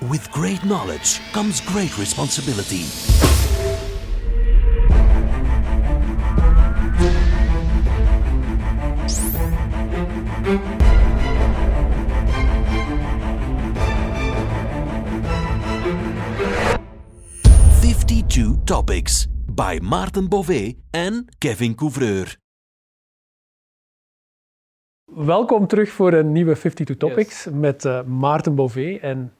With great knowledge comes great responsibility. Fifty-two topics by Maarten Bové en Kevin Couvreur. Welkom terug voor een nieuwe 52 Topics met eh, Maarten Bové en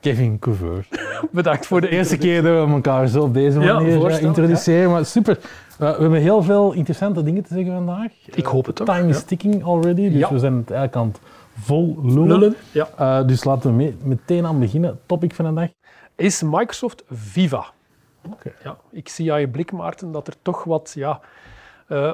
Kevin Couvreur. bedankt voor de eerste keer dat we elkaar zo op deze manier eh, introduceren, maar super. Uh, we hebben heel veel interessante dingen te zeggen vandaag. Ik hoop het ook. Time is ticking already, dus we zijn het eigenlijk aan het vol lullen. Lullen. Ja. Uh, dus laten we mee- meteen aan beginnen. Topic van de dag. Is Microsoft Viva? Oké. Ja, ik zie aan je blik, Maarten, dat er toch wat ja, eh,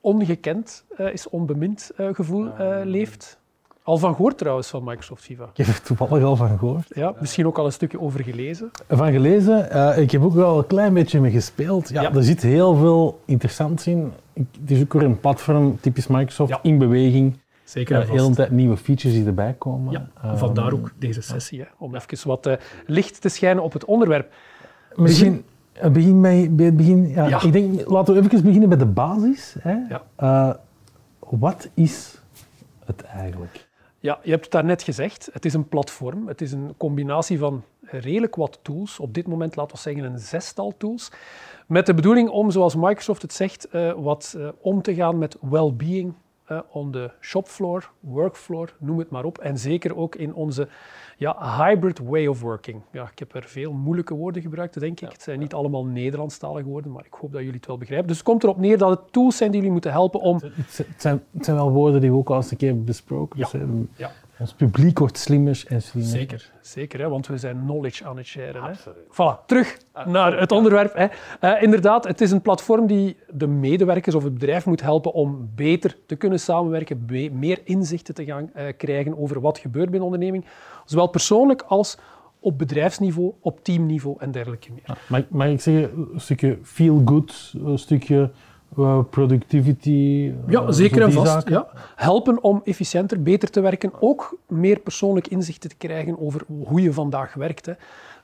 ongekend eh, is, onbemind eh, gevoel eh, leeft. Al van gehoord trouwens van Microsoft Viva. Ik heb er toevallig al van gehoord. Ja, misschien ook al een stukje over gelezen. Van gelezen. Eh, ik heb ook wel een klein beetje mee gespeeld. Ja, Ja. Er zit heel veel interessants in. Het is ook weer een platform, typisch Microsoft, Ja. in beweging. Zeker hele vast. tijd nieuwe features die erbij komen. Ja, Ehm, vandaar ook deze sessie, hè, om even wat eh, licht te schijnen op het onderwerp. Misschien begin bij, bij het begin. Ja, Ja. Ik denk, laten we even beginnen bij de basis. Hè. Ja. Eh, wat is het eigenlijk? Ja, je hebt het daarnet gezegd. Het is een platform. Het is een combinatie van redelijk wat tools. Op dit moment laten we zeggen een zestal tools. Met de bedoeling om, zoals Microsoft het zegt, eh, wat eh, om te gaan met well-being eh, on the shopfloor, workfloor, noem het maar op. En zeker ook in onze ja, hybrid way of working. Ja, ik heb er veel moeilijke woorden gebruikt, denk ik. Het zijn niet allemaal Nederlandstalige woorden, maar ik hoop dat jullie het wel begrijpen. Dus het komt erop neer dat het tools zijn die jullie moeten helpen om... Het zijn, het zijn, het zijn wel woorden die we ook al eens een keer hebben besproken. Ja. Dus, Ja. Ons publiek wordt slimmer en slimmer. Zeker, zeker hè, want we zijn knowledge aan het sharen. Hè. Voilà, terug naar het onderwerp. Hè. Eh, inderdaad, het is een platform die de medewerkers of het bedrijf moet helpen om beter te kunnen samenwerken, meer inzichten te gaan eh, krijgen over wat gebeurt binnen een onderneming, zowel persoonlijk als op bedrijfsniveau, op teamniveau en dergelijke meer. Ja, mag, mag ik zeggen, een stukje feel good, een stukje productivity. eh, Ja, zeker en vast. zaken? Ja. Helpen om efficiënter, beter te werken. Ook meer persoonlijk inzichten te krijgen over hoe je vandaag werkt. Hè.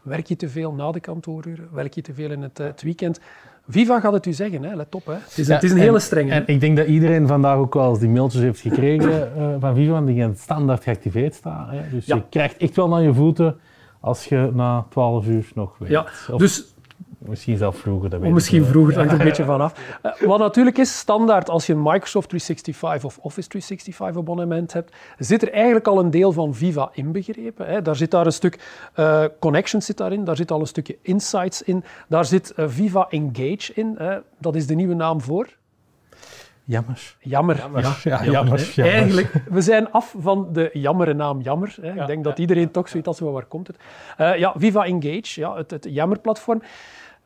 Werk je te veel na de kantooruren? Werk je te veel in het, eh, het weekend? Viva gaat het u zeggen, hè. let op. Hè. Het is, Ja, het is een en- hele strenge. En ik denk dat iedereen vandaag ook wel eens die mailtjes heeft gekregen eh, van Viva, die standaard geactiveerd staan. Hè. Dus Ja. je krijgt echt wel naar je voeten als je na 12 uur nog weet. ja, Of dus misschien zelf vroeger. Dat weet Of ik misschien vroeger, dat hangt er een beetje vanaf. Uh, wat natuurlijk is, standaard als je een Microsoft 365 of Office 365 abonnement hebt, zit er eigenlijk al een deel van Viva inbegrepen. Hè. Daar zit daar een stuk uh, Connections zit daarin, daar zit al een stukje Insights in, daar zit uh, Viva Engage in. Hè. Dat is de nieuwe naam voor... Jammer. Jammer. Jammer. Ja, Ja, jammer, jammer, hè. jammer. Eigenlijk, we zijn af van de jammere naam Jammer. Hè. Ja, Ik denk dat ja, iedereen toch zoiets als wel waar komt het. Uh, ja, Viva Engage, ja, het, het Jammer-platform.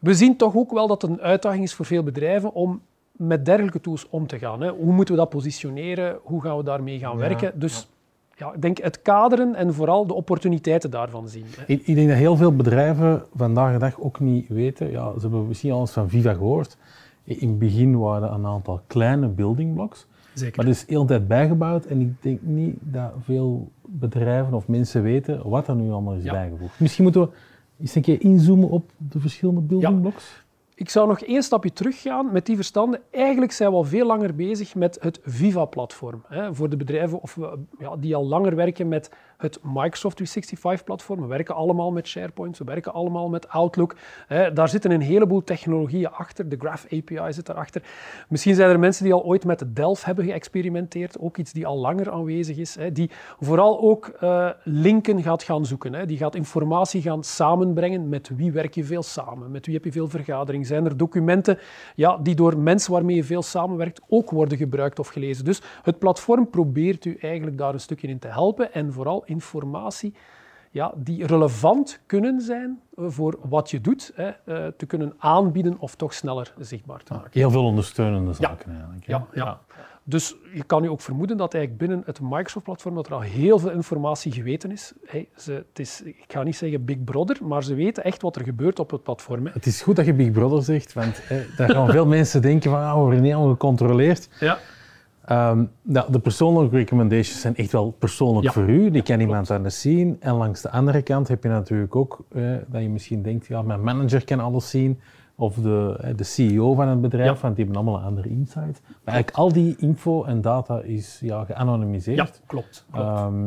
We zien toch ook wel dat het een uitdaging is voor veel bedrijven om met dergelijke tools om te gaan. Hè. Hoe moeten we dat positioneren? Hoe gaan we daarmee gaan Ja, werken? Dus ja, ik denk het kaderen en vooral de opportuniteiten daarvan zien. Hè. Ik, ik denk dat heel veel bedrijven vandaag de dag ook niet weten. Ja, ze hebben misschien al eens van Viva gehoord. In het begin waren er een aantal kleine building blocks. Zeker. Maar dat is heel tijd bijgebouwd en ik denk niet dat veel bedrijven of mensen weten wat er nu allemaal is Ja. bijgevoegd. Misschien moeten we eens een keer inzoomen op de verschillende building blocks. Ik zou nog één stapje teruggaan met die verstanden. Eigenlijk zijn we al veel langer bezig met het Viva-platform. Voor de bedrijven of, ja, die al langer werken met het Microsoft 365-platform. We werken allemaal met SharePoint, we werken allemaal met Outlook. hè. Daar zitten een heleboel technologieën achter. De Graph API zit daarachter. Misschien zijn er mensen die al ooit met Delph hebben geëxperimenteerd. Ook iets die al langer aanwezig is. hè, Die vooral ook eh, linken gaat gaan zoeken. hè. Die gaat informatie gaan samenbrengen. Met wie werk je veel samen? Met wie heb je veel vergaderingen? Zijn er documenten ja, die door mensen waarmee je veel samenwerkt ook worden gebruikt of gelezen? Dus het platform probeert u eigenlijk daar een stukje in te helpen en vooral informatie ja, die relevant kunnen zijn eh, voor wat je doet, hè, eh, te kunnen aanbieden of toch sneller zichtbaar te maken. Heel veel ondersteunende zaken eigenlijk. hè. Ja, ja. Dus je kan nu ook vermoeden dat eigenlijk binnen het Microsoft-platform dat er al heel veel informatie geweten is. Hey, ze, het is. Ik ga niet zeggen Big Brother, maar ze weten echt wat er gebeurt op het platform. hè. Het is goed dat je Big Brother zegt, want hè, daar gaan veel mensen denken van, ah, we worden niet gecontroleerd. Ja. Nou, de persoonlijke recommendations zijn echt wel persoonlijk Ja. voor u. Die kan iemand anders zien. En langs de andere kant heb je natuurlijk ook eh, dat je misschien denkt, ja, mijn manager kan alles zien. Of de, de CEO van het bedrijf, Ja. want die hebben allemaal een andere insight. Maar eigenlijk al die info en data is ja, geanonimiseerd. Ja, klopt. klopt. Ehm,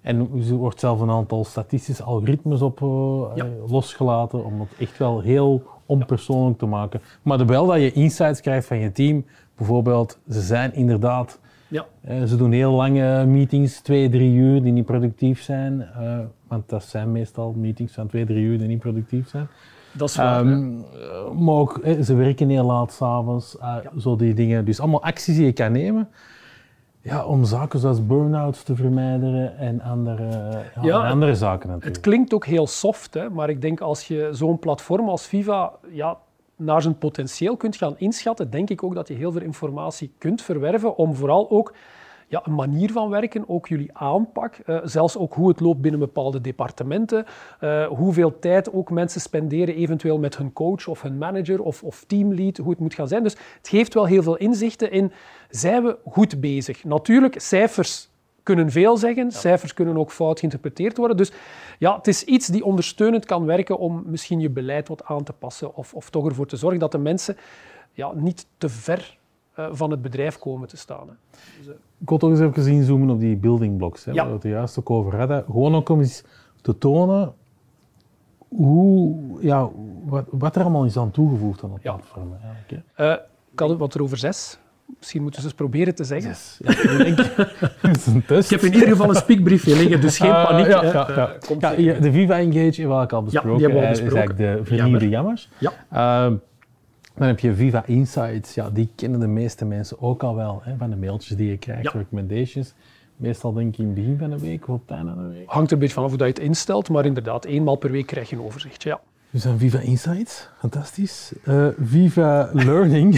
en er wordt zelf een aantal statistische algoritmes op eh, Ja. losgelaten om het echt wel heel onpersoonlijk te maken. Maar wel dat je insights krijgt van je team. Bijvoorbeeld, ze zijn inderdaad, ja. eh, ze doen heel lange meetings, twee, drie uur, die niet productief zijn. eh, want dat zijn meestal meetings van twee, drie uur die niet productief zijn. Dat is waar. Ehm, eh, maar ook, ze werken heel laat s'avonds, uh, zo die dingen. Dus allemaal acties die je kan nemen ja, om zaken zoals burn-outs te vermijden en andere, ja, Ja, en andere zaken natuurlijk. Het klinkt ook heel soft, hè, maar ik denk als je zo'n platform als Viva ja, naar zijn potentieel kunt gaan inschatten, denk ik ook dat je heel veel informatie kunt verwerven om vooral ook ja, een manier van werken, ook jullie aanpak, eh, zelfs ook hoe het loopt binnen bepaalde departementen, eh, hoeveel tijd ook mensen spenderen eventueel met hun coach of hun manager of, of teamlead, hoe het moet gaan zijn. Dus het geeft wel heel veel inzichten in, zijn we goed bezig? Natuurlijk, cijfers kunnen veel zeggen. Cijfers kunnen ook fout geïnterpreteerd worden. Dus ja, het is iets die ondersteunend kan werken om misschien je beleid wat aan te passen of, of toch ervoor te zorgen dat de mensen ja, niet te ver eh, van het bedrijf komen te staan. Hè. Ik wil toch eens even inzoomen op die building blocks, hè, Ja. waar we het er juist ook over hadden. Gewoon ook om eens te tonen hoe, ja, wat, wat er allemaal is aan toegevoegd aan het Ja. platform. Eigenlijk, hè. Eh, ik had het wat erover zes. Misschien moeten ze eens proberen te zeggen. Yes. Ja, ik denk, het is een test. Ik heb in ieder geval een speakbriefje liggen, dus geen Ah, paniek. ja, ja, ja. Eh, komt Ja, de Viva Engage hebben we ook al besproken. hebben we al hè, is besproken. eigenlijk de vernieuwde jammers. Ja. Ehm, dan heb je Viva Insights. Ja, die kennen de meeste mensen ook al wel, hè, van de mailtjes die je krijgt, Ja. recommendations. Meestal denk ik in het begin van de week of op het einde van de week. Hangt er een beetje vanaf hoe dat je het instelt, maar inderdaad, eenmaal per week krijg je een overzicht. Ja. Dus dan Viva Insights, fantastisch. Eh, Viva Learning.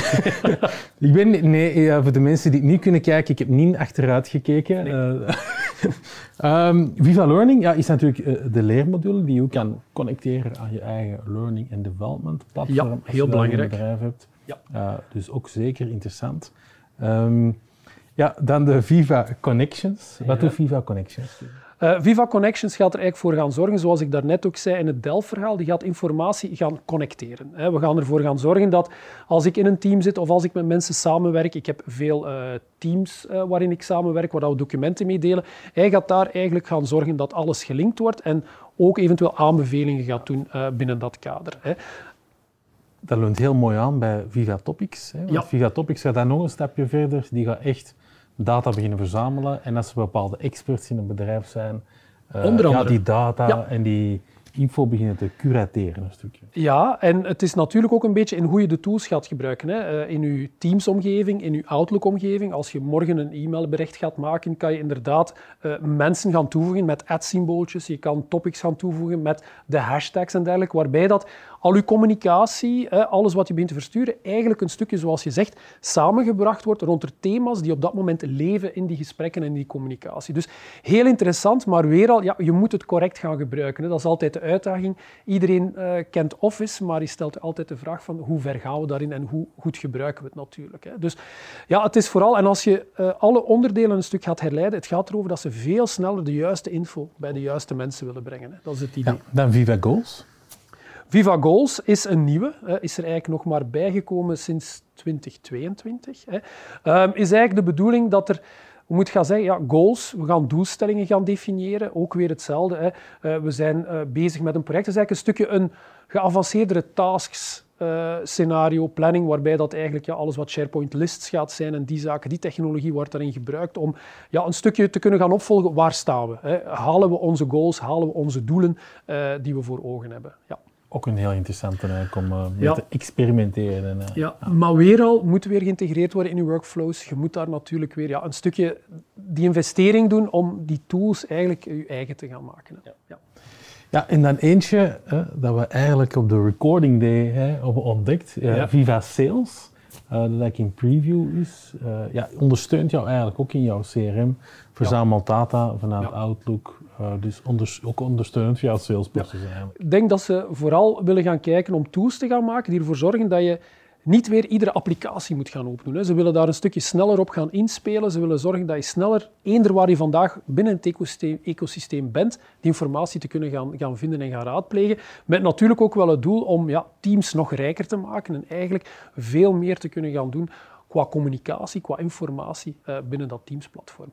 ik ben, nee, ja, voor de mensen die het niet kunnen kijken, ik heb niet achteruit gekeken. Eh, ehm, Viva Learning ja, is natuurlijk eh, de leermodule die je kan connecteren aan je eigen learning and development platform. Ja, als heel je dat in belangrijk. een bedrijf hebt. Ja. Dus ook zeker interessant. Ehm, ja, dan de Viva Connections. Wat Ja. doet Viva Connections? Eh, Viva Connections gaat er eigenlijk voor gaan zorgen, zoals ik daarnet ook zei in het Dell-verhaal, die gaat informatie gaan connecteren. hè. We gaan ervoor gaan zorgen dat als ik in een team zit of als ik met mensen samenwerk, ik heb veel eh, teams eh, waarin ik samenwerk, waar we documenten mee delen, hij gaat daar eigenlijk gaan zorgen dat alles gelinkt wordt en ook eventueel aanbevelingen gaat doen binnen dat kader. Hè. Dat leunt heel mooi aan bij Viva Topics. Hè? Want Ja. Viva Topics gaat dan nog een stapje verder. Die gaat echt data beginnen verzamelen. En als er bepaalde experts in een bedrijf zijn, Onder ja, die data Ja. en die info beginnen te curateren een stukje. Ja, en het is natuurlijk ook een beetje in hoe je de tools gaat gebruiken. Hè. Eh, In je Teams-omgeving, in je Outlook-omgeving. Als je morgen een e-mailbericht gaat maken, kan je inderdaad eh, mensen gaan toevoegen met ad-symbooltjes. Je kan topics gaan toevoegen met de hashtags en dergelijke, waarbij dat al je communicatie, alles wat je begint te versturen, eigenlijk een stukje, zoals je zegt, samengebracht wordt rond er thema's die op dat moment leven in die gesprekken en die communicatie. Dus heel interessant, maar weer al, ja, je moet het correct gaan gebruiken. Dat is altijd de uitdaging. Iedereen eh, kent Office, maar je stelt altijd de vraag van hoe ver gaan we daarin en hoe goed gebruiken we het natuurlijk. Hè. Dus ja, het is vooral, en als je eh, alle onderdelen een stuk gaat herleiden, het gaat erover dat ze veel sneller de juiste info bij de juiste mensen willen brengen. Hè. Dat is het idee. Ja. Dan Viva Goals. Viva Goals is een nieuwe, is er eigenlijk nog maar bijgekomen sinds 2022. Hè. Ehm, is eigenlijk de bedoeling dat er, we moeten gaan zeggen, ja, goals, we gaan doelstellingen gaan definiëren, ook weer hetzelfde. Eh, we zijn eh, bezig met een project, het is eigenlijk een stukje een geavanceerdere tasks eh, scenario, planning, waarbij dat eigenlijk ja, alles wat SharePoint lists gaat zijn en die zaken, die technologie wordt daarin gebruikt om ja, een stukje te kunnen gaan opvolgen, waar staan we? Hè? Halen we onze goals, halen we onze doelen die we voor ogen hebben? Ja. Ook een heel interessante eigenlijk om eh, mee Ja. te experimenteren. En, eh, Ja, maar weer al moet weer geïntegreerd worden in je workflows. Je moet daar natuurlijk weer ja, een stukje die investering doen om die tools eigenlijk je eigen te gaan maken. hè. Ja. Ja, en dan eentje hè, dat we eigenlijk op de recording day hè, hebben ontdekt, eh, Ja. Viva Sales, eh, dat eigenlijk in preview is. eh, ja, ondersteunt jou eigenlijk ook in jouw CRM, verzamelt data vanuit Ja. Outlook, eh, dus onders- ook ondersteunend voor jouw salesproces eigenlijk. Ik denk dat ze vooral willen gaan kijken om tools te gaan maken die ervoor zorgen dat je niet weer iedere applicatie moet gaan openen. Hè. Ze willen daar een stukje sneller op gaan inspelen. Ze willen zorgen dat je sneller, eender waar je vandaag binnen het ecosysteem, ecosysteem bent, die informatie te kunnen gaan, gaan vinden en gaan raadplegen. Met natuurlijk ook wel het doel om ja, teams nog rijker te maken en eigenlijk veel meer te kunnen gaan doen qua communicatie, qua informatie uh, binnen dat Teams-platform.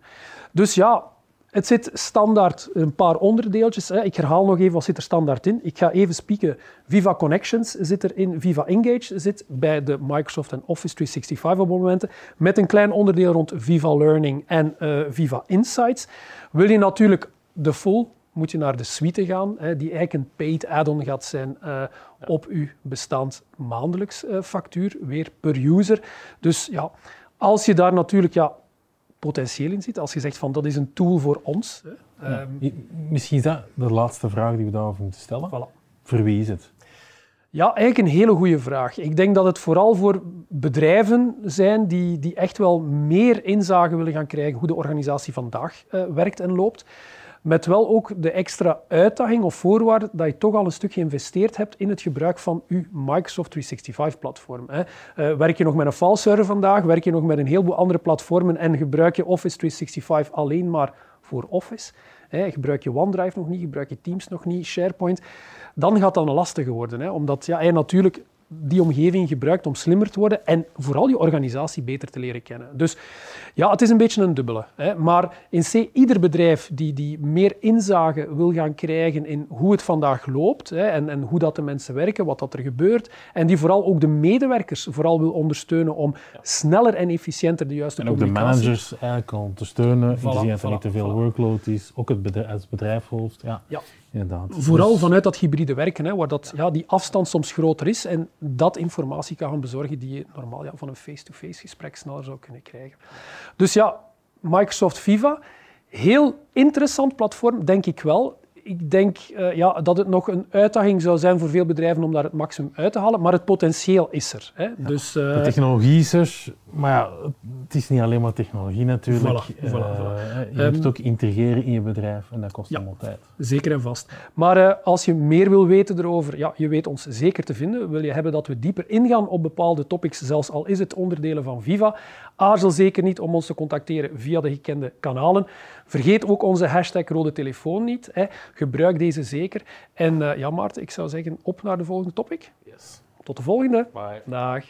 Dus ja, het zit standaard een paar onderdeeltjes. Hè. Ik herhaal nog even wat zit er standaard in. Ik ga even spieken. Viva Connections zit erin. Viva Engage zit bij de Microsoft en Office 365 op het moment. Met een klein onderdeel rond Viva Learning en uh, Viva Insights. Wil je natuurlijk de full moet je naar de suite gaan, hè, die eigenlijk een paid add-on gaat zijn uh, op uw bestand maandelijks uh, factuur, weer per user. Dus ja, als je daar natuurlijk ja, potentieel in zit, als je zegt van dat is een tool voor ons. Hè, ja. um, Misschien is dat de laatste vraag die we daarover moeten stellen. Voilà. Voor wie is het? Ja, eigenlijk een hele goede vraag. Ik denk dat het vooral voor bedrijven zijn die, die echt wel meer inzage willen gaan krijgen hoe de organisatie vandaag uh, werkt en loopt. Met wel ook de extra uitdaging of voorwaarde dat je toch al een stuk geïnvesteerd hebt in het gebruik van uw Microsoft 365-platform. Uh, werk je nog met een file server vandaag, werk je nog met een heleboel andere platformen en gebruik je Office 365 alleen maar voor Office, gebruik je OneDrive nog niet, gebruik je Teams nog niet, SharePoint, dan gaat dat een lastige worden. Omdat ja, natuurlijk die omgeving gebruikt om slimmer te worden en vooral je organisatie beter te leren kennen. Dus ja, het is een beetje een dubbele. Hè. Maar in C, ieder bedrijf die, die meer inzage wil gaan krijgen in hoe het vandaag loopt hè, en, en hoe dat de mensen werken, wat dat er gebeurt, en die vooral ook de medewerkers vooral wil ondersteunen om sneller en efficiënter de juiste En ook de managers eigenlijk ondersteunen, voilà, voorzien dat er niet te veel voilà. workload is, ook het bedrijf, als bedrijfshoofd. Ja, ja. Inderdaad. Vooral dus... vanuit dat hybride werken, hè, waar dat, ja, die afstand soms groter is en dat informatie kan gaan bezorgen die je normaal ja, van een face-to-face -face gesprek sneller zou kunnen krijgen. Dus ja, Microsoft Viva, heel interessant platform, denk ik wel. Ik denk uh, ja, dat het nog een uitdaging zou zijn voor veel bedrijven om daar het maximum uit te halen, maar het potentieel is er. Hè. Ja, dus, uh, de technologie is er, maar ja, het is niet alleen maar technologie natuurlijk. Voilà, uh, voilà, voilà. Je um, moet het ook integreren in je bedrijf en dat kost ja, allemaal tijd. Zeker en vast. Maar als je meer wil weten erover, ja, je weet ons zeker te vinden. Wil je hebben dat we dieper ingaan op bepaalde topics, zelfs al is het onderdelen van Viva, aarzel zeker niet om ons te contacteren via de gekende kanalen. Vergeet ook onze hashtag rode telefoon niet. Hè. Gebruik deze zeker. En uh, ja, Maarten, ik zou zeggen, op naar de volgende topic. Yes. Tot de volgende. Bye. Dag.